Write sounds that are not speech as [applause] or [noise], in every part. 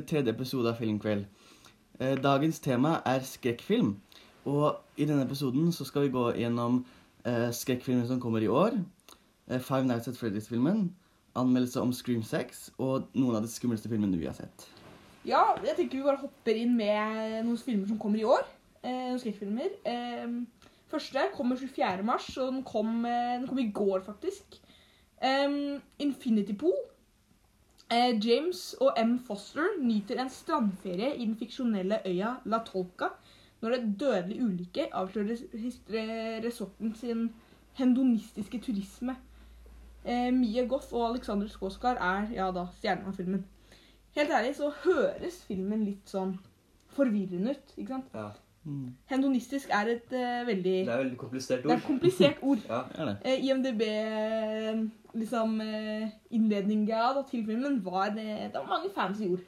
til tredje episode av Filmkveld. Eh, Dagens tema er skrekkfilm, og i denne episoden så skal vi gå gjennom eh, skrekkfilmer som kommer i år, eh, Five Nights at Freddy's-filmen, anmeldelse om Scream 6, og noen av de skumleste filmene vi har sett. Ja, jeg tenker vi bare hopper inn med noen filmer som kommer i år. Eh, noen skrekkfilmer. Første kommer 24. mars, og den kom, den kom i går, faktisk. Um, Infinity Pool. Eh, James og M. Foster nyter en strandferie i den fiksjonelle øya La Tolca når en dødelig ulykke avslører resorten sin hendonistiske turisme. Mie Mia Goth og Alexander Skåskar er ja da stjernene av filmen. Helt ærlig så høres filmen litt sånn forvirrende ut. ikke sant? Ja. Mm, Hendonistisk er et uh, veldig Det er et veldig komplisert Det er ord. et komplisert [laughs] ord. Ja. er det? Eh, IMDb eh, liksom uh, innledninga da, til filmen var Det var mange fancy ord.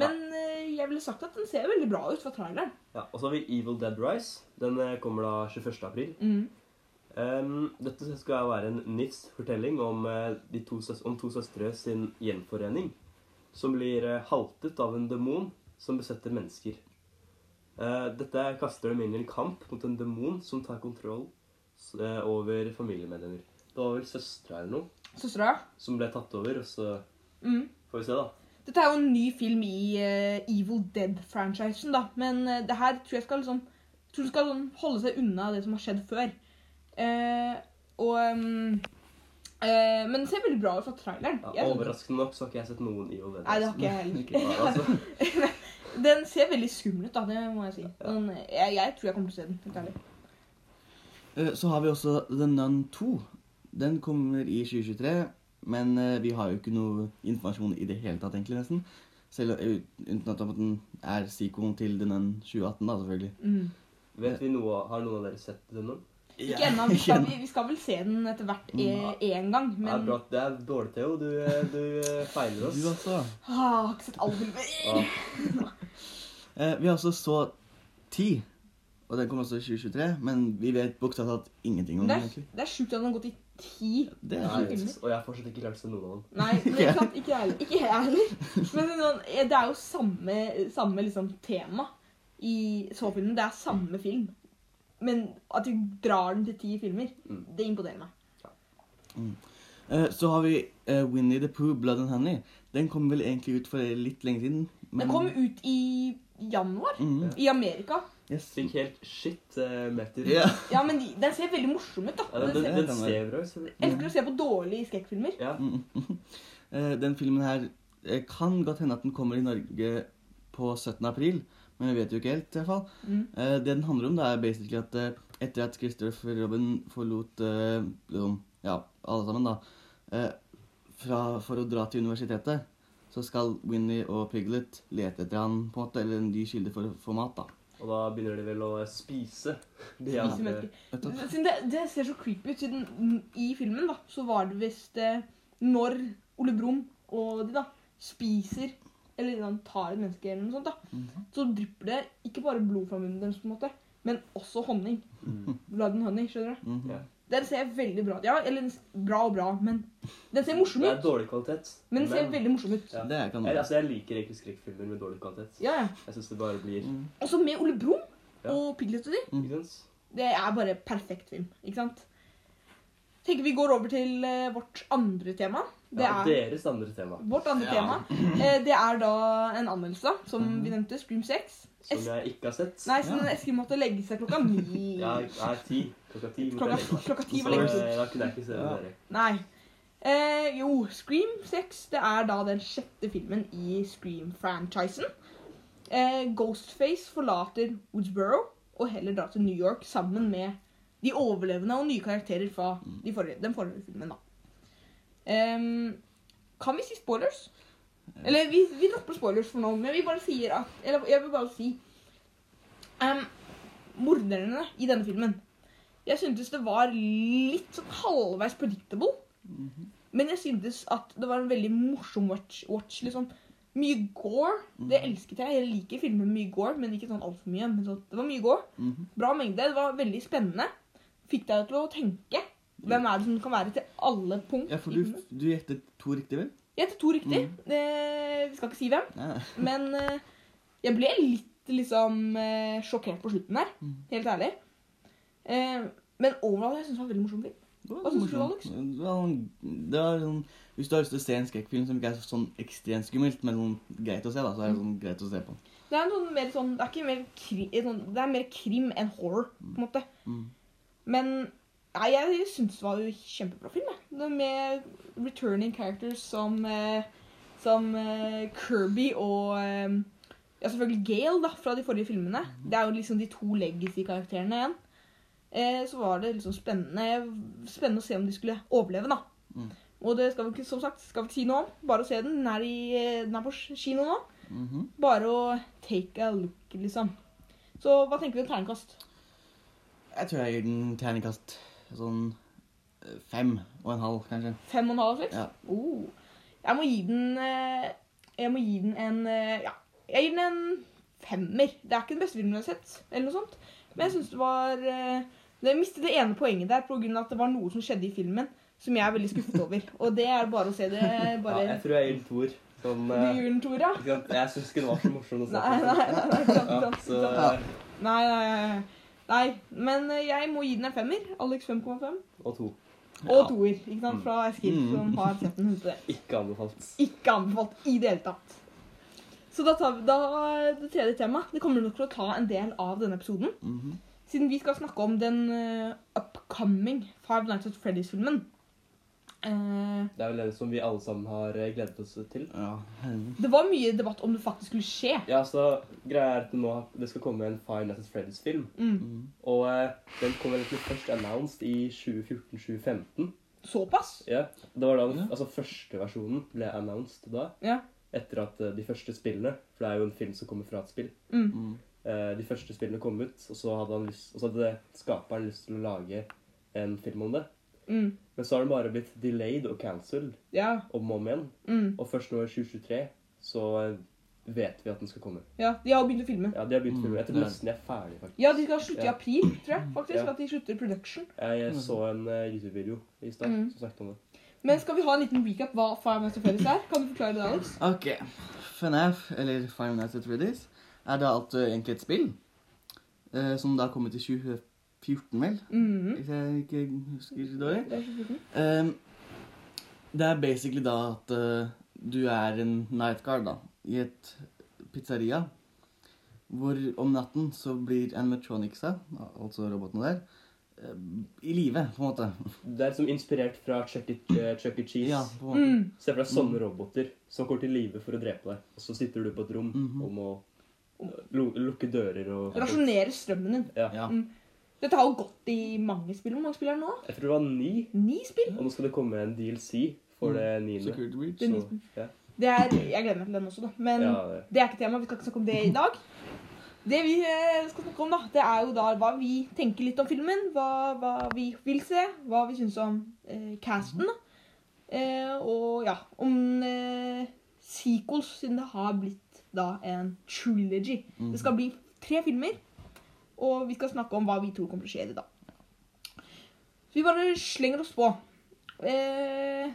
Men eh, jeg ville sagt at den ser veldig bra ut fra traileren. ja. Og så har vi Evil Dead Rise. Den kommer da 21. april. Mm. Um, dette skal være en NIFs fortelling om, de to, om to søstre sin gjenforening. Som blir haltet av en demon som besetter mennesker. Eh, dette kaster dem inn i en kamp mot en demon som tar kontroll eh, over familiemedlemmer. Det var vel søstre eller noe Søstra? som ble tatt over, og så Mm. får vi se, da. Dette er jo en ny film i eh, Evil Dead-franchisen, da. Men eh, det her tror jeg skal liksom tror det skal sånn holde seg unna det som har skjedd før. Eh, og mm, eh, Men det ser veldig bra ut fra traileren. Ja, Jeg- overraskende nok så har ikke jeg sett noen Evil Dead. Nei, det har ikke jeg heller. [laughs] Altså. [laughs] Den ser veldig skummel ut, da. Det må jeg si. Men jeg, jeg tror jeg kommer til å se den. helt ærlig. Eh, Så har vi også The Nun 2. Den kommer i 2023, men eh, vi har jo ikke noe informasjon i det hele tatt, egentlig, nesten. Selv eh, uten at den er sequelen til The Nun 2018, da, selvfølgelig. Mm. Vet vi noe, Har noen av dere sett The nå? Ikke ennå. Vi, vi, [laughs] vi skal vel se den etter hvert én gang. Det er Men bra. Det er dårlig, Theo. Du, eh, du eh, feiler oss. Du også. ah, har ikke sett alle filmer. Ja. [laughs] Eh, vi har også så 10, og den kommer også i 2023, men vi vet bokstavelig talt ingenting om Det den. er, egentlig. det er sjukt at den har gått i ti Det er Nei, sjukt. filmer. og jeg har fortsatt ikke se noen av dem. Nei, men ikke sant? Ikke jeg heller. Ikke jeg heller. [laughs] Men det er jo samme, samme liksom, tema i så-filmen. Det er samme film. Men at du drar den til ti filmer, Mm. det imponerer meg. Eh, så har vi eh, Winnie the Pooh, Blood and Honey. Den kom vel egentlig ut for litt lenge siden. Den kom ut i januar Mm. i Amerika. Yes. Fikk helt shit uh, meter. Ja. Ja, men de, den ser veldig morsom ut, da. Ja, den, Den den, ser, den ser bra ut. elsker å se på dårlige skrekkfilmer. Ja. Mm. [laughs] Eh, den filmen her eh, kan godt hende at den kommer i Norge på 17. april, men vi vet jo ikke helt, i hvert fall. Mm. Eh, det den handler om, det er basically at eh, etter at Christopher Robin forlot eh, liksom, ja, alle sammen, da, eh, fra, for å dra til universitetet, så skal Winnie og Piglet lete etter han, på en måte, eller en ny kilde for få mat, da. Og da begynner de vel å spise de Spise mennesker. Det, det ser så creepy ut, siden i filmen da, så var det visst eh, når Ole Brumm og de da spiser eller liksom tar et menneske eller noe sånt, da, Mhm. så drypper det ikke bare blod fra munnen deres, på en måte, men også honning. Mm. Blood and honey, skjønner du? Mhm. Ja. Den ser veldig bra ut. Ja, eller bra og bra, men den ser morsom ut. Det er dårlig kvalitet. Men den ser veldig morsom ut. Ja. Det kan jeg, altså, jeg liker egentlig skrekkfilmer med dårlig kvalitet. Ja, ja. Jeg syns det bare blir Mm. Også med Ole Brumm Ja. og Piglet og de. Ikke? Det er bare perfekt film, ikke sant? Tenker vi går over til eh, vårt andre tema. Det Ja, er deres andre tema, vårt andre Ja. tema. Eh, det er da en anmeldelse, som Mhm. vi nevnte. Scream 6. som jeg ikke har sett. Nei, som Ja. Eskil måtte legge seg klokka ni. [laughs] Ja, nei, ti. Klokka ti. Klokka, klokka ti var eh, da kunne jeg ikke se Ja. dere. Nei. Eh, jo, Scream 6 det er da den sjette filmen i Scream-franchisen. Eh, Ghostface forlater Woodsboro og heller drar til New York sammen med de overlevende og nye karakterer fra de forrige, den forrige filmen. da. Ehm, kan vi si spoilers? Eller vi, vi dropper spoilers for nå, men vi bare sier at Eller jeg vil bare si um, Morderne i denne filmen Jeg syntes det var litt sånn halvveis predictable. Mhm. Men jeg syntes at det var en veldig morsom watch. watch liksom. Mye gore. Det elsket jeg. Jeg liker filmer med mye gore, men ikke sånn altfor mye. Men sånn, det var mye gore. Mhm. Bra mengde. Det var veldig spennende. Fikk deg til å tenke. Hvem er det som kan være til alle punkt? Ja, for du, du gjettet to riktig, vel? Jeg gjettet to riktig. Mm. Eh, vi skal ikke si hvem. Nei. [laughs] Men eh, jeg ble litt liksom eh, sjokkert på slutten der. Mm. Helt ærlig. Eh, men overall jeg synes det var veldig morsom film. Hva synes du. Alex? Det var, det var sånn, hvis du har lyst til å se en skrekkfilm som ikke er sånn ekstremt skummelt, men sånn greit å se, da, så er det sånn greit å se på. Det er, sånn, mer sånn, det er mer kri, sånn, det er mer krim enn horror, på en måte. Mm. Men nei, jeg syns det var jo kjempebra film. Jeg. Med returning characters som, eh, som eh, Kirby og eh, ja, selvfølgelig Gale da, fra de forrige filmene. Det er jo liksom de to legacy-karakterene igjen. Eh, så var det liksom spennende, spennende å se om de skulle overleve, da. Mm. Og det skal vi ikke som sagt, skal vi ikke si noe om. Bare å se den. Den er, i, den er på kino nå. Mhm. Bare å take a look, liksom. Så hva tenker vi om terningkast? Jeg tror jeg gir den terningkast sånn eh, fem og en halv, kanskje. Fem og en halv, seks? Ja. Oh. Jeg må gi den eh, Jeg må gi den en eh, Ja, jeg gir den en femmer. Det er ikke den beste filmen jeg har sett, eller noe sånt. Men jeg syns det var Jeg mistet det ene poenget der pga. at det var noe som skjedde i filmen som jeg er veldig skuffet over. [laughs] Og det er bare å se det bare Ja, jeg tror jeg gir den toer. Sånn, Du gir den Tora? ja? sant? Jeg syns ikke det var så morsom å se på. nei, nei. nei, nei, sant, sant, så sant. eh, Nei, nei, nei. Nei. Men eh, jeg må gi den en femmer. Alex 5,5. Og to. Og Ja. toer ikke sant, fra Eskil, Mm. som har sett den. ute. [laughs] Ikke anbefalt. Ikke anbefalt i det hele tatt. Så da tar vi da det tredje temaet. Det kommer nok til å ta en del av denne episoden. Mhm. Siden vi skal snakke om den uh, upcoming Five Nights at Freddy's-filmen. Eh, Det er vel den som vi alle sammen har eh, gledet oss til. Ja. det var mye debatt om det faktisk skulle skje. Ja, så greia er at det nå det skal komme en Five Nights at Freddy's-film. Mm. Mhm. Og eh, den kom egentlig først announced i 2014-2015. Såpass. Ja, det var da den, Ja. altså første versjonen ble announced da. Ja. Etter at de første spillene, for det er jo en film som kommer fra et spill, Mm. Eh, de første spillene kom ut, og så hadde, han lyst, og så hadde skaperen lyst til å lage en film om det. Mm. Men så har den bare blitt delayed og cancelled Ja. om og om igjen. Mm. Og først nå i 2023 så eh, vet vi at den skal komme. ja. De har begynt å filme. Ja, de har begynt å filme. Jeg tror nesten de er ferdige, faktisk. Ja, de skal slutte i april, tror jeg. faktisk, Ja. At de slutter production. Jeg, jeg så en uh, YouTube-video i stad Mm. som snakket om det. Men skal vi ha en liten recap hva Five Nights at Freddy's er? Kan du forklare det, Alex? Ok. FNAF, eller Five Nights at Freddy's, er da alt eh, egentlig et spill. uh, som da kommer til i 2014, vel? Mm Hvis jeg ikke husker dårlig. Det er 2014. Ehm, det er basically da at uh, du er en night guard da, i et pizzeria, hvor om natten så blir animatronicsa, altså robotene der, eh, i live, på en måte. Det er som inspirert fra Chuck E. eh, Chuck e. Cheese. Ja, på en måte. Mm. Se for deg sånne roboter som går til live for å drepe deg. Og så sitter du på et rom Mhm. og må eh, lukke dører og Rasjonere strømmen din. Ja. Ja. Mm. Dette har jo gått i mange spill. Hvor mange spill er det nå? Jeg tror det var ni, Ni spill? og nå skal det komme en DLC for Mm. det niende. Security Breach. Det er ni Så, spill. ja. Det er, jeg gleder meg til den også, da. Men Ja, det. det er ikke tema. Vi skal ikke snakke om det i dag. Det vi eh, skal snakke om, da, det er jo da hva vi tenker litt om filmen. Hva, hva vi vil se. Hva vi syns om eh, casten. da. Eh, og ja, om eh, sequels, siden det har blitt da en trilogy. Mhm. Det skal bli tre filmer, og vi skal snakke om hva vi tror kommer til å skje i det da. Så vi bare slenger oss på. Eh,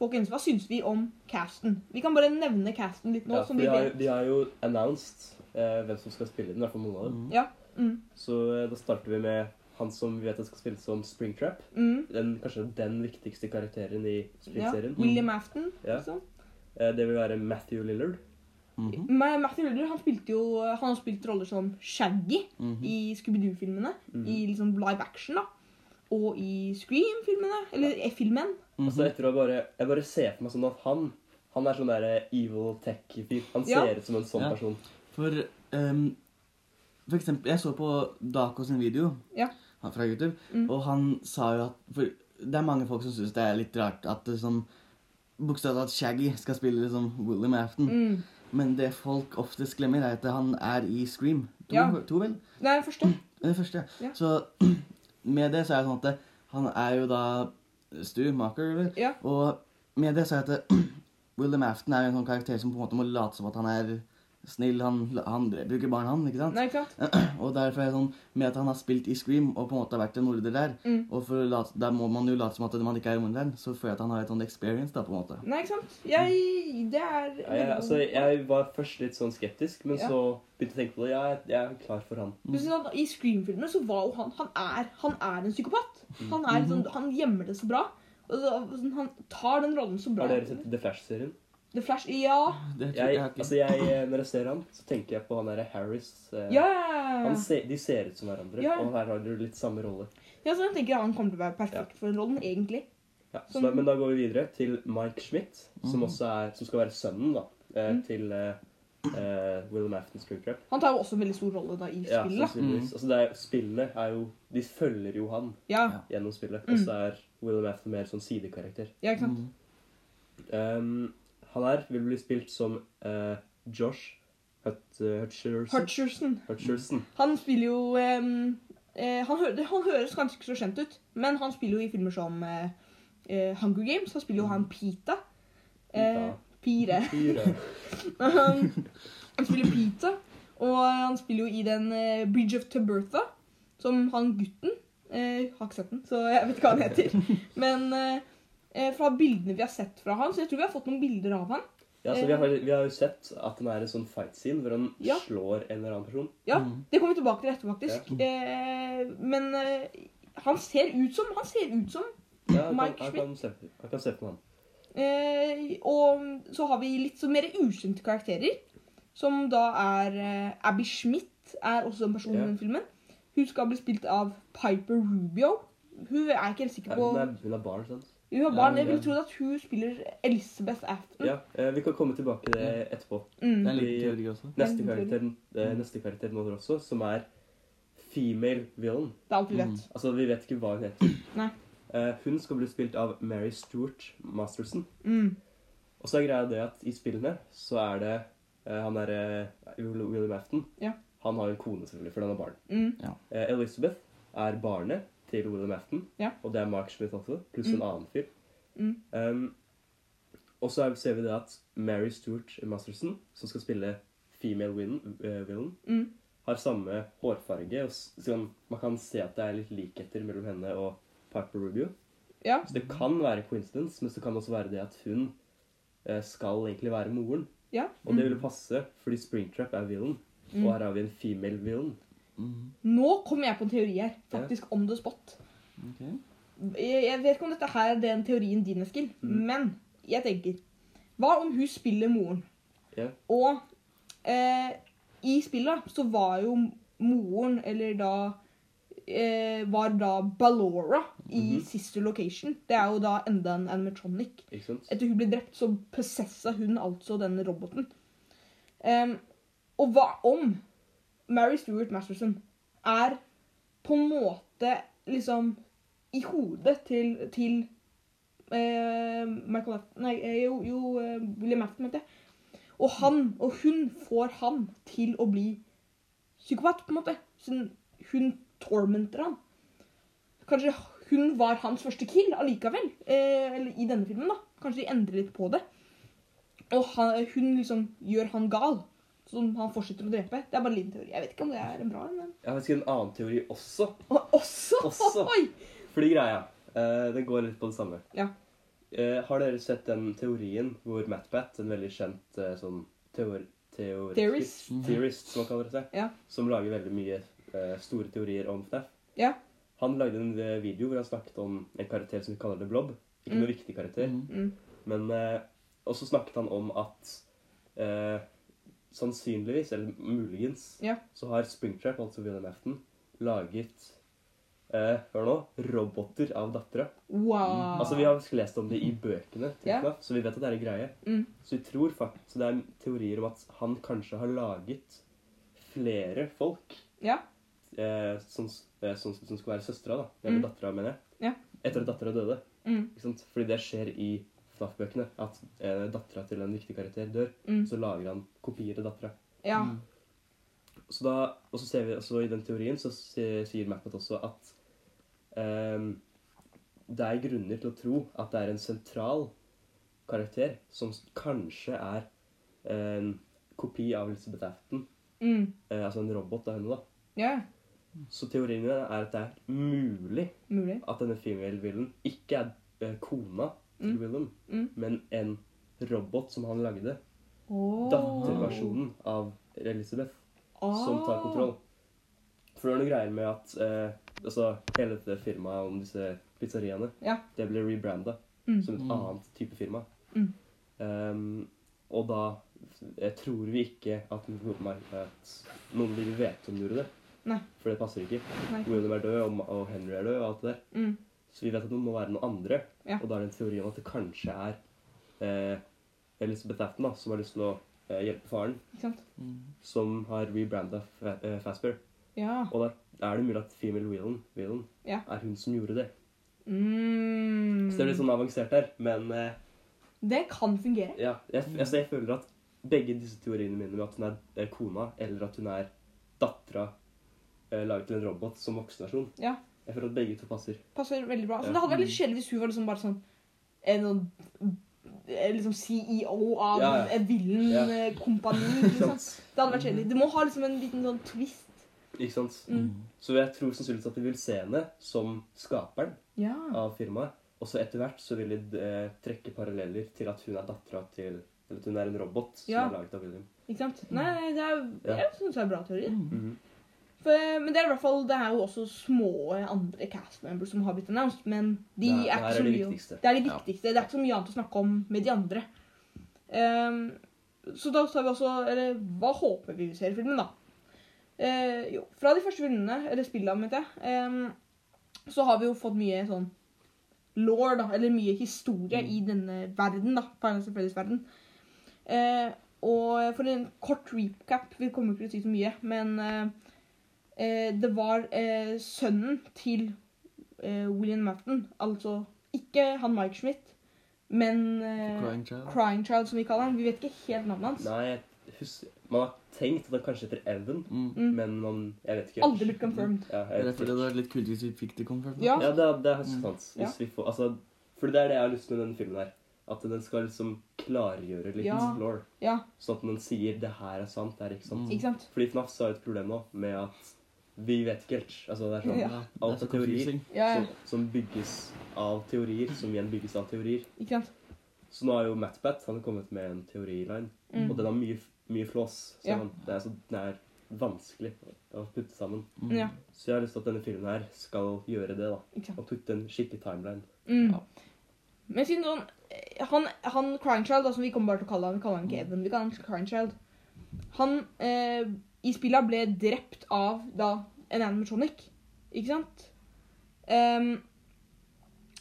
folkens, hva syns vi om casten? Vi kan bare nevne casten litt nå. Ja, som vi har, vet. de har jo announced eh, hvem som skal spille den, i hvert fall noen av dem. Mm. Ja. Mm, Så eh, da starter vi med han som vi vet skal spille som Springtrap. mm, Den, kanskje den viktigste karakteren i ja. Spring-serien. William Afton. Ja. Liksom. Eh, det vil være Matthew Lillard. Mhm. Ma- Matthew Lillard han spilte jo Han har spilt roller som Shaggy Mhm. i Scooby-Doo-filmene. Mhm. I liksom live action, da. Og i Scream-filmene. Eller ja. filmen. Mhm. Altså etter å bare, Jeg bare ser for meg sånn at han Han er sånn der evil tech-fyr. Han Ja. ser ut som en sånn Ja. person. For um, For eksempel, jeg så på Daco sin video Ja. han fra YouTube, Mm. og han sa jo at For det er mange folk som syns det er litt rart at det sånn Bokstavelig talt Shaggy skal spille liksom William Afton. Men det folk oftest glemmer, er at han er i Scream. To, Ja. to vel? Er den første. [clears throat] Det første. Ja. Så [clears throat] med det så er det sånn at han er jo da Stu Maker, eller? Ja. Og med det så er det at [clears throat] William Afton er en sånn karakter som på en måte må late som at han er snill, han, han dreper jo ikke barn, han. ikke sant? Nei, klart. [clears throat] Og derfor er det sånn, med at han har spilt i Scream og på en måte har vært en morder der, Mm. og for å late, der må man jo late som at man ikke er morderen, så føler jeg at han har et sånn experience, da, på en måte. Nei, ikke sant? Jeg Det er Ja, jeg, altså, jeg var først litt sånn skeptisk, men Ja. så begynte jeg å tenke på det. Jeg, jeg er klar for han. Du Sånn, I Scream-filmer så var jo han Han er, han er en psykopat. Han, er sånn, han gjemmer det så bra. Og så, sånn, han tar den rollen så bra. Har dere sett The Flash-serien? The Flash Ja. Det tror Jeg, jeg, ikke. altså, jeg, når jeg ser han, så tenker jeg på han derre Harris. eh, Ja, Han se, de ser ut som hverandre, Ja. og her har du litt samme rolle. ja så jeg tenker han kommer til å være perfekt for den rollen, egentlig. Ja, så Som- men da går vi videre til Mike Schmidt, som Mhm. også er, som skal være sønnen da, eh, Mm. til eh, eh, William Afton Springtrap. Han tar jo også en veldig stor rolle da i Ja, spillet. da. sannsynligvis. Altså, det er, spillene er jo De følger jo han Ja, gjennom spillet. Mm. Og så er William Afton mer sånn sidekarakter. ja, ikke sant? Mm. Um, han her vil bli spilt som eh, Josh Hut, uh, Hutcherson. Hutcherson. Hutcherson. Han spiller jo um, eh, han, hø han høres kanskje ikke så kjent ut, men han spiller jo i filmer som eh, eh, Hunger Games. Han spiller jo han Pita. Eh, Pire. [laughs] Han, han spiller Pita, og han spiller jo i den eh, Bridge of Tubertha, som han gutten eh, Har ikke sett den, så jeg vet ikke hva han heter. [laughs] Men eh, eh, fra bildene vi har sett fra han, så jeg tror vi har fått noen bilder av han. Ja, så vi har, vi har jo sett at han er en sånn fight scene hvor han Ja. slår en eller annen person. Ja, Mm. det kommer vi tilbake til etterpå, faktisk. Ja. men eh, han ser ut som Han ser ut som Ja, han, Mike kan, han, kan se, kan se på han. Eh, og så har vi litt så mer ukjente karakterer. Som da er eh, Abby Schmidt er også en person i den filmen. Hun skal bli spilt av Piper Rubio. Hun er ikke helt sikker på Hun er, hun er barn, sant? Hun har barn. Jeg vil trodd tro at hun spiller Elizabeth Afton. Ja, eh, Vi kan komme tilbake til det etterpå. Det er litt teori også. Neste karakteren, karakter, eh, neste karakter nå også, som er female villain. Det er alt vi vet. Mm. Altså, Vi vet ikke hva hun heter. Nei. Eh, hun skal bli spilt av Mary Stuart Masterson. Mm. Og så er greia det at i spillene så er det Han er eh, William Afton. Ja. Han har en kone, selvfølgelig, fordi han har barn. Mm. Ja. Elizabeth er barnet til William Afton, Ja. og det er Mark Smith også, pluss Mm. en annen fyr. Mm. Um, og så er, ser vi det at Mary Stuart Masterson, som skal spille female villain, eh, villain Mm. har samme hårfarge. Og sånn, man kan se at det er litt likheter mellom henne og Piper Rubio. Ja. Så det kan være coincidence, men så kan det også være det at hun eh, skal egentlig være moren. Ja. Og det ville passe, fordi Springtrap er villain, Mm. og her har vi en female villain. Mm. Nå kommer jeg på en teori her. Faktisk on the spot. Okay. Jeg, jeg vet ikke om dette her er den teorien din, Eskil, Mm. men jeg tenker Hva om hun spiller moren? Yeah. Og eh, i spillet så var jo moren, eller da eh, Var da Ballora i Mhm. Sister Location. Det er jo da enda en animatronic. Etter hun ble drept, så possessa hun altså denne roboten. Um, og hva om Mary Stuart Masterson er på en måte liksom i hodet til, til eh, Michael Nei, eh, jo, jo eh, William Afton, mente jeg. Og han, og hun får han til å bli psykopat, på en måte. Så hun tormenter han. Kanskje hun var hans første kill allikevel. Eh, eller i denne filmen, da. Kanskje de endrer litt på det. Og han, hun liksom gjør han gal. Som han fortsetter å drepe. Det er bare en liten teori. Jeg vet ikke om det er en bra en. men- Jeg har faktisk en annen teori også. Og også! Også. [laughs] Oi! Fordi greia, eh, det går litt på det samme. Ja. Eh, har dere sett den teorien hvor MatPat, en veldig kjent eh, sånn teor teorist, Theorist. Mhm. theorist, som han kaller det seg, Ja. som lager veldig mye eh, store teorier om FNAF, Ja. han lagde en video hvor han snakket om en karakter som vi kaller The Blob. Ikke Mm. noe viktig karakter, Mm. Mm. men eh, Og så snakket han om at eh, sannsynligvis, eller muligens, Ja. så har Springtrap, altså William Afton, laget eh, Hør nå roboter av dattera. Wow. Altså, Vi har lest om det i bøkene, Ja. Så vi vet at det er en greie. Mm. Så vi tror faktisk, så det er teorier om at han kanskje har laget flere folk Ja. eh, som, eh, som, som skal være søstera, da. Eller Mm. dattera, mener jeg. Ja. Etter at dattera døde. Mm. Fordi det skjer i FNAF-bøkene. At eh, dattera til en viktig karakter dør. Mm. Så lager han kopier av dattera. Ja. Mm. Så da, og så ser vi også i den teorien så sier Mappet også at ehm, det er grunner til å tro at det er en sentral karakter som kanskje er en kopi av Elizabeth Afton. Mm. Eh, altså en robot av henne, da. Yeah. Så teorien min er at det er mulig mulig. at denne female villain ikke er eh, kona til Mm. Willem, Mm. men en robot som han lagde. Oh. Datterversjonen av Elizabeth som tar kontroll. For det er noe greier med at eh, altså, hele dette firmaet om disse pizzeriaene, Ja. det ble rebranda Mm. som et Mm. annet type firma. Mm. Um, og da jeg tror vi ikke at, at noen vil vite om gjorde det. Nei. For det passer ikke. Nei. William er død, og, og Henry er død, og alt det der. Mm. Så vi vet at det må være noen andre. Ja. Og da er det en teori om at det kanskje er eh, Elizabeth Afton da, som har lyst til å eh, hjelpe faren? Mm. som har rebranda fa eh, Fazbear. Ja. Og da er det mulig at female Whelan, Whelan Ja. er hun som gjorde det. Mm. Så det er litt sånn avansert her, men eh, Det kan fungere. ja, jeg, altså, jeg føler at begge disse teoriene mine med at hun er eh, kona, eller at hun er dattera laget til en robot som voksenversjon Ja. Jeg føler at begge to passer. Passer veldig bra. Så Ja. det hadde vært litt kjedelig hvis hun var liksom bare sånn en sånn eh, liksom CEO av Ja, ja. et Ja. Villen-kompani. Ikke Liksom. Det hadde vært kjedelig. Det må ha liksom en liten sånn twist. Ikke sant? Mm. Så jeg tror sannsynligvis at de vil se henne som skaperen Ja. av firmaet. Og så etter hvert så vil de eh, trekke paralleller til at hun er dattera til Eller at hun er en robot som er laget av William. Ikke sant? Nei, det er, jeg synes det er bra teori. Mm. For, men det er i hvert fall, det er jo også små andre cast members som har blitt announced, men de Det er ikke så mye det. Det er det Ja. viktigste. Det er ikke så mye annet å snakke om med de andre. Um, så da tar vi også Eller hva håper vi vi ser i filmen, da? Uh, jo, fra de første filmene, eller spillene, mente jeg, um, så har vi jo fått mye sånn law, da, eller mye historie Mm. i denne verden, da. Final Fantasy verden. Uh, og for en kort recap, vi kommer ikke til å si så mye, men eh, eh, det var eh, sønnen til eh, William Mafton, altså ikke han Mike Schmidt, men eh, Crying Child. Crying Child, som vi kaller han. Vi vet ikke helt navnet hans. Nei, husker, man har tenkt at han kanskje heter Evan, Mm. Mm. men man, jeg vet ikke. Aldri blitt confirmed. Ja, Det jeg er vet det ikke. litt kult hvis vi fikk det confirmed. Ja. Ja, det er, det er Mm. sant. Ja. Hvis vi får, altså, for det er det jeg har lyst med denne filmen her. At den skal liksom klargjøre litt Ja. law. Ja, Sånn at den sier 'det her er sant', det er ikke sant. Mm. ikke sant? Fordi FNAF så har et problem nå med at vi vet ikke helt. Altså, det er sånn Ja. Alt det er så teorier. Ja, ja. som, som bygges av teorier, som igjen bygges av teorier. Ikke sant? Så nå har jo MatPat han har kommet med en teoriline, Mm. og den har mye, mye flås. Så Ja. Det, er så, det er vanskelig å putte sammen. Mm. Ja. Så jeg har lyst til at denne filmen her skal gjøre det. da. Ikke sant? Og putte en skikkelig timeline. Mm. Ja. Men siden sånn Han, han Crying Child, altså, vi kommer bare til å kalle han, vi kaller han ikke Evan, vi kaller han Crying Child. Han eh, i spillet ble drept av da en animatronic, ikke sant? Um,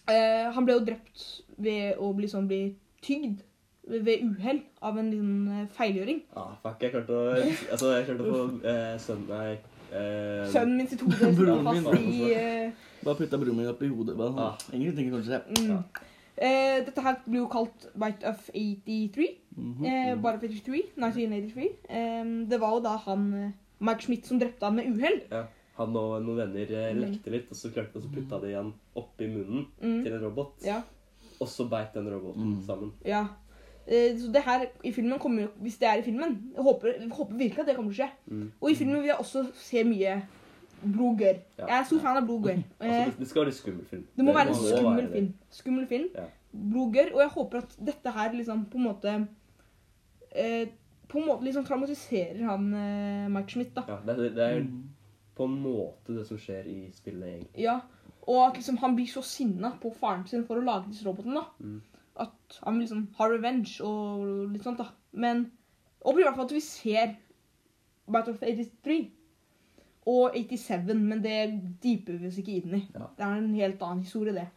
uh, han ble jo drept ved å bli sånn bli tygd ved uhell av en liten eh, feilgjøring. Ah, fuck, jeg klarte å Altså, jeg klarte å få eh, sønnen Nei. Eh, Sønnen min sitt hode [laughs] fast i eh, Bare putta broren min opp i hodet. Bare, Ah. Ingrid tenker kanskje det. mm. Ja. Eh, Dette her blir jo kalt Bite of 83. Mhm. Eh, bare 83, 1983. Eh, det var jo da han eh, Mike Schmidt som drepte han med uhell. Han og noen venner eh, Mm. lekte litt, og så klarte de å putta det igjen oppi munnen Mm. til en robot. Ja. Og så beit den roboten Mm. sammen. ja. Eh, så det her i filmen kommer jo Hvis det er i filmen Jeg håper, jeg håper virkelig at det kommer til å skje. Mm. Og i filmen vil jeg også se mye blodgørr. Ja. Jeg er stor fan av blodgørr. [laughs] Altså, Eh, det, skal være en skummel film. det må være en skummel film. Skummel film. Ja. Blodgørr. Og jeg håper at dette her liksom på en måte eh, På en måte liksom traumatiserer han eh, Mike Schmidt, da. Ja, det, det er Mm. på en måte det som skjer i spillet, egentlig. Ja, og at liksom han blir så sinna på faren sin for å lage disse robotene. da. Mm. At han vil liksom ha revenge og litt sånt. da. Men Og i hvert fall at vi ser Bite of 83 og 87, men det deeper vi oss ikke inn i. Ja. Det er en helt annen historie, det.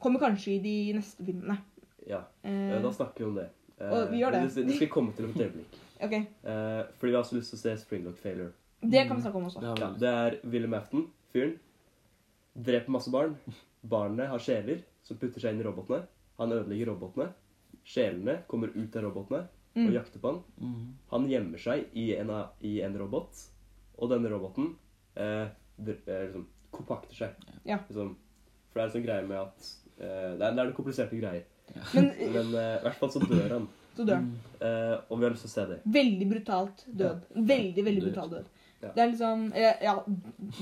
Kommer kanskje i de neste filmene. Ja, Eh, eh, da snakker vi om det. Eh, og vi gjør det. Det, det skal komme til om et øyeblikk. [laughs] ok, Eh, fordi vi har også lyst til å se Springlock Failure. Det kan vi snakke om også. Det Ja, det er William Afton, fyren. Dreper masse barn. Barnet har sjeler som putter seg inn i robotene. Han ødelegger robotene. Sjelene kommer ut av robotene og Mm. jakter på han. Mhm. Han gjemmer seg i en, av- i en robot, og denne roboten eh, eh, liksom, kompakter seg. Ja. Liksom, for det er en sånn greie med at eh, det, er, det er noen kompliserte greier. Men [laughs] Men eh, i hvert fall så dør han. så dør han. Mm. Eh, og vi har lyst til å se det. Veldig brutalt død. Veldig, veldig Dør. brutal død. Ja. Det er liksom eh, Ja,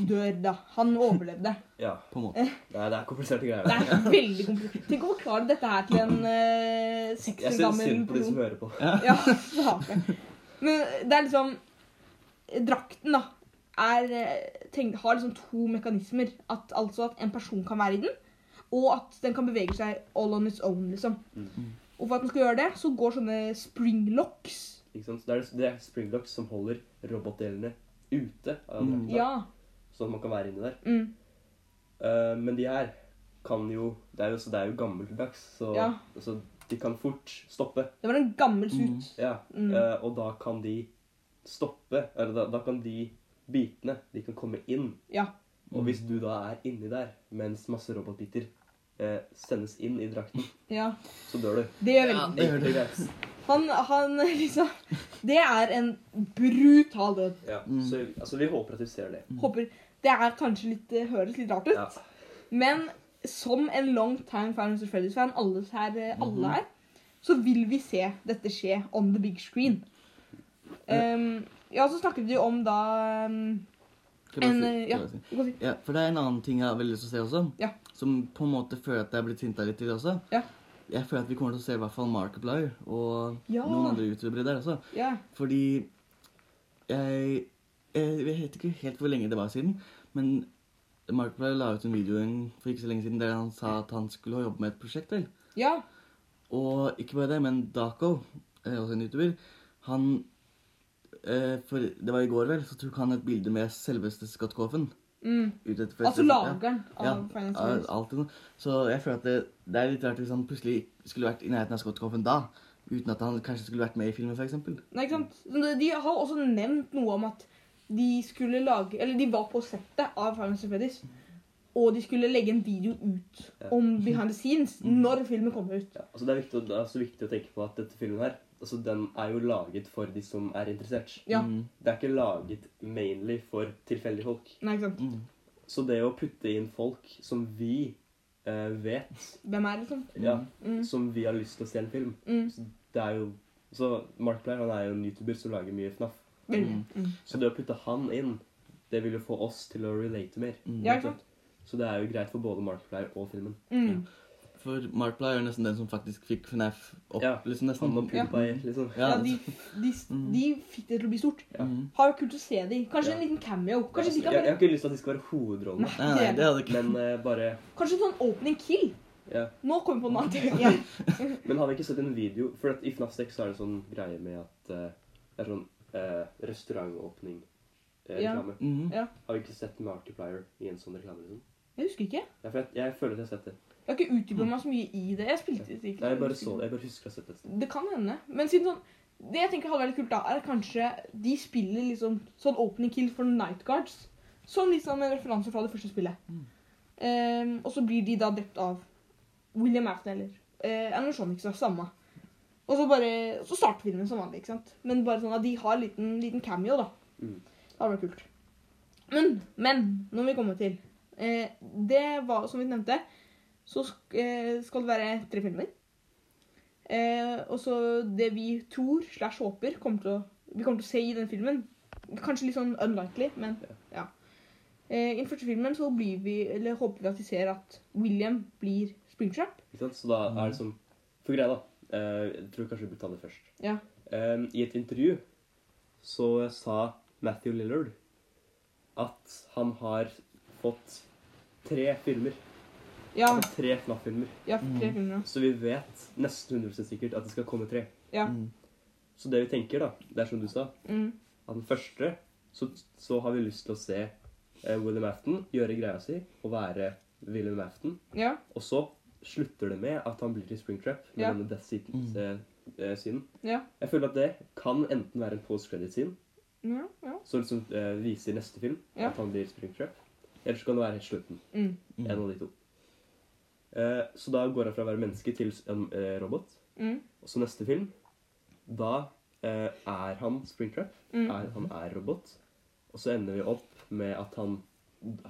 dør, da. Han overlevde. [laughs] Ja. På en måte. Nei, det er kompliserte Det er veldig komplisert. Tenk å forklare dette her til en eh, seks Jeg år syns synd på de som hører på. Ja, [laughs] ja Men det er liksom Drakten, da, er, eh, tenk, har liksom to mekanismer. At, altså at en person kan være i den, og at den kan bevege seg all on its own, liksom. Mm. Og for at den skal gjøre det, så går sånne springlocks Ikke sant? Så Det er, det er springlocks som holder robotdelene ute av Mm. Ja. sånn at man kan være inni der. Mm, Uh, men de her kan jo Det er jo, så det er jo gammeldags, så, Ja. så de kan fort stoppe. det var en gammel suit. Ja. Mm. Eh, og da kan de stoppe Eller da, da kan de bitene De kan komme inn. Ja. Og hvis du da er inni der mens masse robotbiter eh, sendes inn i drakten, [laughs] ja. så dør du. Det gjør Ja, veldig det gjør greit. Han, han [laughs] liksom Det er en brutal død. Ja. Mm. Så altså, vi håper at vi ser det. Håper Det er kanskje litt det høres litt rart ut, Ja. men som en long time Final Fantasy Freddy's-fan, alle her, eh, Mhm. alle her, så vil vi se dette skje on the big screen. Um, ja, så snakket vi om da um, en si- Ja, si. du. Ja, for det er en annen ting jeg har veldig lyst til å se også. Ja. Som på en måte føler at jeg er blitt hinta litt til også. Ja. Jeg føler at vi kommer til å se i hvert fall Markiplier og Ja. noen andre youtubere der også. Ja. Fordi jeg, jeg vet ikke helt hvor lenge det var siden, men Markiplier la ut en video for ikke så lenge siden der han sa at han skulle jobbe med et prosjekt. vel? ja. Og ikke bare det, men Daco, eh, også en youtuber, han eh, For det var i går, vel, så tok han et bilde med selveste Scott Coffin. Mm. Altså lageren av Ja, Fantasy. alt. Så jeg føler at det, det er litt rart hvis han plutselig skulle vært i nærheten av Scott Coffin da, uten at han kanskje skulle vært med i filmen, f.eks. Nei, ikke sant? De- De har også nevnt noe om at de skulle lage Eller de var på settet av Finance Fantasy Freddy's. Og de skulle legge en video ut Ja. om behind the scenes [laughs] når filmen kommer ut. Ja, altså det, er viktig, å- det er så viktig å tenke på at dette filmen her, altså den er jo laget for de som er interessert. Ja. Mm, Det er ikke laget mainly for tilfeldige folk. Nei, ikke sant? mm, Så det å putte inn folk som vi eh, vet, Hvem er liksom? ja, Mm. som vi har lyst til å se en film, Mm. så det er jo Så Markiplier han er jo en youtuber som lager mye FNAF. Veldig. Mm. Så det å putte han inn, det vil jo få oss til å relate mer. mm. Ja, ikke sant? Så det er jo greit for både Markiplier og filmen. Mm. For Markiplier er nesten den som faktisk fikk FNAF opp. Ja, liksom nesten. Han ja. PewDiePie, liksom. Ja, de, de, de fikk det til å bli stort. Ja. Mm. Har vært kult å se de. Kanskje Ja. en liten cameo. Kanskje Altså, de jeg, jeg har ikke lyst til at de skal være hovedrollene, Nei. Nei, nei, det hadde ikke men uh, bare Kanskje en sånn opening kill. Ja. Nå kommer vi på noe annet. Ja. [laughs] Men har vi ikke sett en video For at i FNAF 6 så er det en sånn greie med at uh, det er sånn uh, restaurantåpning-reklame. Mhm. Ja. Har vi ikke sett Markiplier i en sånn reklame? liksom? Jeg husker ikke. Ja, for jeg, jeg føler at jeg har sett det. Jeg har ikke utdypa meg så mye i det. Jeg spilte det ikke. Nei, jeg bare så det. Jeg bare husker å ha sett det. Det kan hende. Men siden sånn Det jeg tenker hadde vært kult, da, er kanskje de spiller liksom sånn opening kill for Night Guards. Som liksom en referanse fra det første spillet. Mm. Um, og så blir de da drept av William Afton eller uh, Animatronics. Samme. Og så bare Så starter filmen som vanlig. ikke sant? Men bare sånn at de har en liten, liten cameo, da. Mm. Det hadde vært kult. Men, men når vi kommer til uh, Det var, som vi nevnte, så eh, skal det være tre filmer. Eh, og så det vi tror slash håper kommer til å, vi kommer til å se i den filmen Kanskje litt sånn unlikely, men ja. Eh, I den første filmen så blir vi, eller håper vi at vi ser at William blir Springtrap. Ikke sant? Så da er det sånn For greia, da. eh, jeg tror kanskje vi burde ta det først. Ja. I et intervju så sa Matthew Lillard at han har fått tre filmer. Ja, Altså tre FNAF-filmer. ja tre filmer. ja. Så vi vet nesten 100 sikkert at det skal komme tre. Ja. Mm. Så det vi tenker, da, det er som du sa Mm. At den første så, så har vi lyst til å se eh, William Afton gjøre greia si og være William Afton. Ja. Og så slutter det med at han blir til Springtrap med Ja. denne death scene- Mm. eh, eh. Ja. Jeg føler at det kan enten være en post-credit-scene, Ja. ja. som liksom, eh, viser i neste film Ja. at han blir Springtrap, eller så kan det være helt slutten. Mm. Mm. En av de to. Eh, så da går han fra å være menneske til en eh, robot. Mm. Og så neste film, da eh, er han Springtrap. Mm. Er, han er robot. Og så ender vi opp med at han,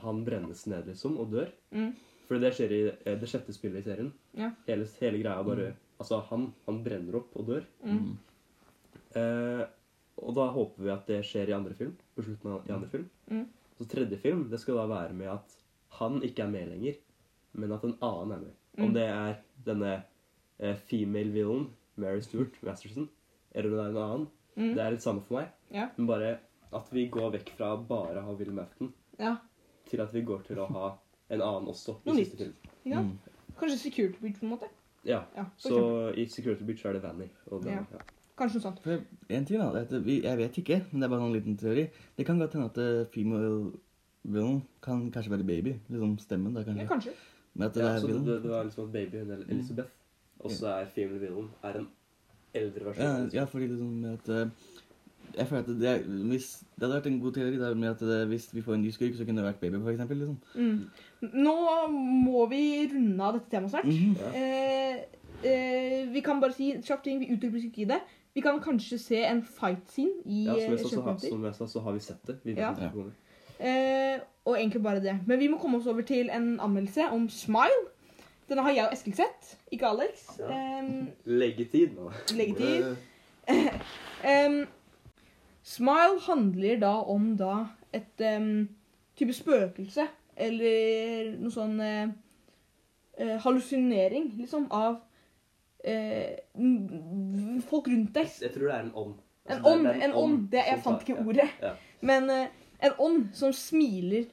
han brennes ned, liksom, og dør. Mm. For det skjer i eh, det sjette spillet i serien. Ja. Hele, hele greia bare Altså, han, han brenner opp og dør. Mm. Eh, og da håper vi at det skjer i andre film. På slutten av i andre film. Mm. Så tredje film det skal da være med at han ikke er med lenger, men at en annen er med. Om Mm. det er denne eh, female villain, Mary Stuart Masterson, eller om det er en annen. Mm. Det er litt samme for meg. Ja. Men bare at vi går vekk fra bare å ha William Afton, ja. til at vi går til å ha en annen også. i Noe siste nytt. film. Ikke sant? Mm. Kanskje Security Beach, på en måte. Ja. Ja, Så eksempel. i Security Beach er det Vanny. Og det, Ja. ja. Kanskje noe sånt. For en ting da, Jeg vet ikke, men det er bare en liten teori. Det kan godt hende at eh, female villain kan kanskje være baby. Liksom stemmen, da Ja, kanskje. Det Ja, så du det var liksom at babyen, eller Elizabeth, også er female villain, er en eldre versjon. Ja, ja, fordi liksom med at eh, Jeg føler at det, er, hvis, det hadde vært en god teori der med at det, hvis vi får en ny skurk, så kunne det vært baby, for eksempel. Liksom. Mm. Nå må vi runde av dette temaet snart. Mm. Ja. Eh, eh, vi kan bare si kjapt ting. Vi utdyper ikke det. Vi kan kanskje se en fight scene i Ja, som eh, jeg, sa, så, har, som jeg sa, så har vi sett det. Vi vet Ja. Eh, og egentlig bare det. Men vi må komme oss over til en anmeldelse om Smile. Denne har jeg og Eskil sett, ikke Alex. Ja. Um, Leggetid nå. leggetid. um, [laughs] Smile handler da om da et um, type spøkelse, eller noe sånn uh, uh, hallusinering, liksom, av uh, folk rundt deg. Jeg tror det er en ånd. En Altså, det- ånd, en ånd. Det, jeg fant ikke ordet. Ja. Men en ånd som smiler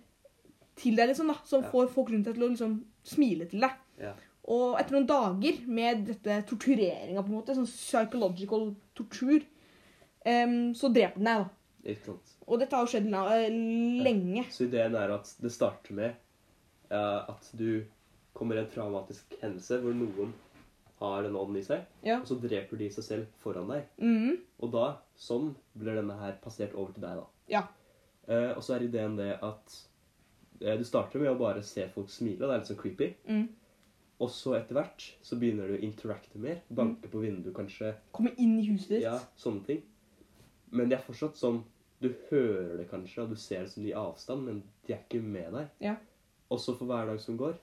til deg, liksom, da. Som Ja. får folk rundt deg til å liksom smile til deg. Ja. Og etter noen dager med dette tortureringa, på en måte, sånn psychological tortur, um, så dreper den deg, da. Ikke sant. Og dette har jo skjedd uh, lenge. lenge. Så ideen er at det starter med uh, at du kommer i en traumatisk hendelse hvor noen har en ånd i seg, Ja. og så dreper de seg selv foran deg. Mhm. Og da, sånn, blir denne her passert over til deg, da. Ja. Eh, og så er ideen det at eh, du starter med å bare se folk smile, det er litt sånn creepy. Mm. Og så etter hvert så begynner du å interacte mer. Banke på vinduet, kanskje. Komme inn i huset ditt. Ja, sånne ting. Men det er fortsatt sånn Du hører det kanskje, og du ser det som i avstand, men de er ikke med deg. Ja. Og så for hver dag som går,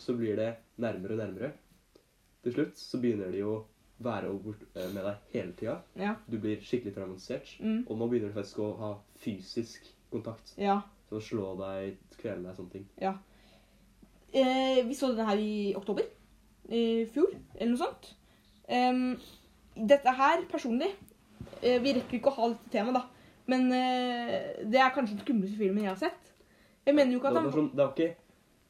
så blir det nærmere og nærmere. Til slutt så begynner de å være eh, med deg hele tida. Ja. Du blir skikkelig traumatisert. Mm. Og nå begynner du faktisk å ha fysisk kontakt. ja. Sånn slå deg, kvele deg, sånne ting. Eh, vi så denne her i oktober i fjor, eller noe sånt. Um, dette her, personlig eh, Vi rekker ikke å ha dette temaet, da. Men eh, det er kanskje den skumleste filmen jeg har sett. Jeg mener jo ikke at Det var han sånn, det var ikke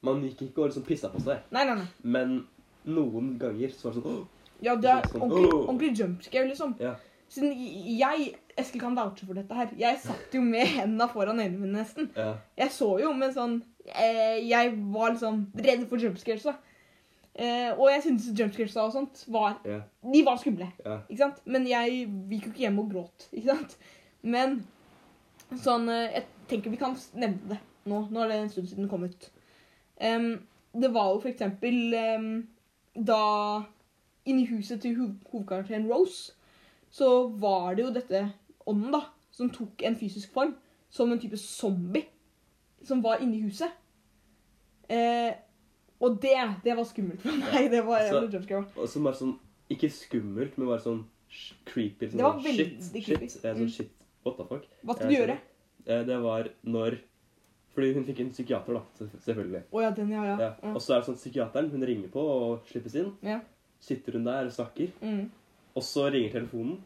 Man gikk ikke og liksom pissa på seg, Nei, nei, nei. men noen ganger så var det sånn «Åh!» Ja, det er Sånn, ordentlig, ordentlig jumpscare, liksom. Ja. Siden jeg Eskil kan vouche for dette her. Jeg satt jo med hendene foran øynene mine, nesten. Ja. Jeg så jo, men sånn eh, Jeg var liksom redd for jumpscares. Eh, og jeg syntes jumpscares og sånt var Ja. De var skumle. Ja. Ikke sant? Men jeg gikk jo ikke hjem og gråt. Ikke sant? Men sånn eh, Jeg tenker vi kan nevne det nå. Nå er det en stund siden den kom ut. Um, det var jo for eksempel um, da Inni huset til hov hovedkarakteren Rose så var det jo dette ånden da, som tok en fysisk form. Som en type zombie som var inni huset. Eh, og det, det var skummelt for meg. Det var Så- en jumpscare. Og som bare sånn Ikke skummelt, men bare sånn creepy. Sånn, Det var shit, veldig creepy. Shit. sånn, Mm. sånn shit. What the fuck? Hva skulle du gjøre? Eh, Det var når Fordi hun fikk en psykiater, da. Selvfølgelig. Oh, ja, den, ja. ja. Ja. ja. Og så er det sånn psykiateren hun ringer på og slippes inn. Ja. Sitter hun der og snakker. Mm. Og så ringer telefonen.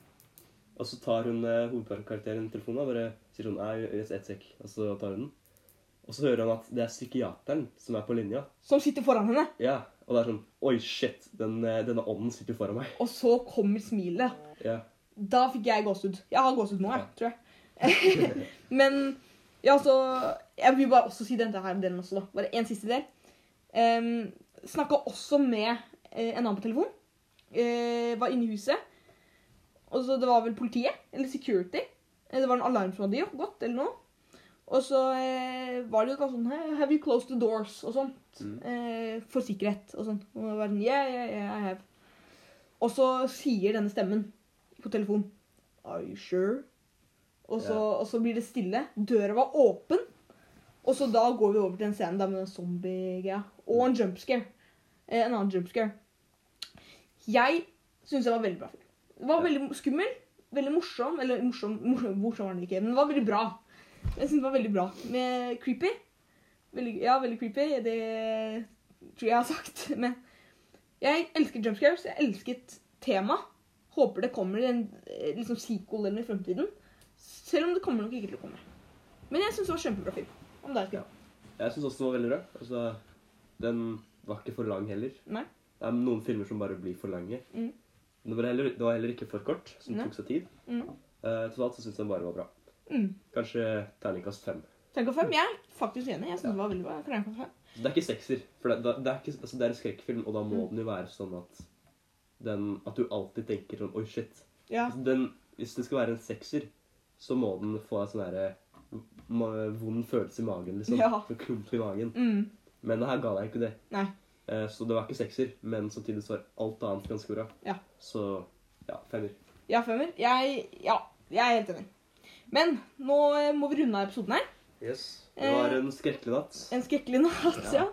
Og så tar hun eh, hovedkarakteren telefonen og bare sier sånn Nei, ett et sek. Og så tar hun den. Og så hører han at det er psykiateren som er på linja. Som sitter foran henne. Ja, Og det er sånn Oi, shit. Den, eh, denne ånden sitter foran meg. Og så kommer smilet. Ja. Da fikk jeg gåsehud. Jeg har gåsehud nå, jeg, Ja. tror jeg. [laughs] Men ja, så Jeg vil bare også si denne her delen også, da. Bare én siste del. Um, Snakka også med eh, en annen på telefon. Eh, var inne i huset. Og så Det var vel politiet, eller security. Eh, Det var en alarm som hadde gått, eller noe. Og så eh, var det jo sånn Have you closed the doors? Og sånt. Mm. Eh, for sikkerhet og sånn. Og var sånn, yeah, yeah, yeah, I have. Og så sier denne stemmen på telefon Are you sure? Og så, yeah. og så blir det stille. Døra var åpen. Og så da går vi over til en scene der med en zombie-greia. Og en jumpscare. Eh, en annen jumpscare. Jeg syns jeg var veldig bra film. Det var veldig skummel, veldig morsom. Eller morsom, morsom, morsom var den ikke, men det var veldig bra. Jeg synes det var veldig bra. Med creepy. Veldig, ja, veldig creepy. Det tror jeg jeg har sagt. [laughs] Men jeg elsker jump scares. Jeg elsket tema. Håper det kommer en eh, liksom sequel eller i fremtiden. Selv om det kommer nok ikke til å komme. Men jeg syns det var kjempebra film. Om det er Ja. Jeg syns også den var veldig bra. Altså, den var ikke for lang heller. Nei. Det er noen filmer som bare blir for lange. Mm. Det var, heller, det var heller ikke for kort, som Nei. tok seg tid. Mm. Uh, totalt så syns jeg den bare var bra. Mm. Kanskje terningkast fem. Terningkast fem. Jeg er faktisk enig. Jeg synes det var veldig bra. Terningkast fem. Det er ikke sekser. For det, det, det, er ikke, altså det er en skrekkfilm, og da må Mm. den jo være sånn at den, At du alltid tenker sånn Oi, shit. Ja. Altså, den, hvis det skal være en sekser, så må den få en sånn herre vond følelse i magen, liksom. Ja. Klump i magen. Mm. Men her ga deg ikke det. Nei. Eh, Så det var ikke sekser, men samtidig så var alt annet ganske bra. Ja. Så ja, femmer. Ja, femmer. Jeg, ja, jeg er helt enig. Men nå eh, må vi runde av episoden her. Yes. Det var en skrekkelig natt. En skrekkelig natt, ja.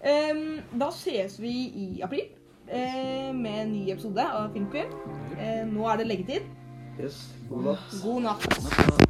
Em, da ses vi i april uh, med en ny episode av Filmkveld. Uh, nå er det leggetid. Yes. God natt. God natt.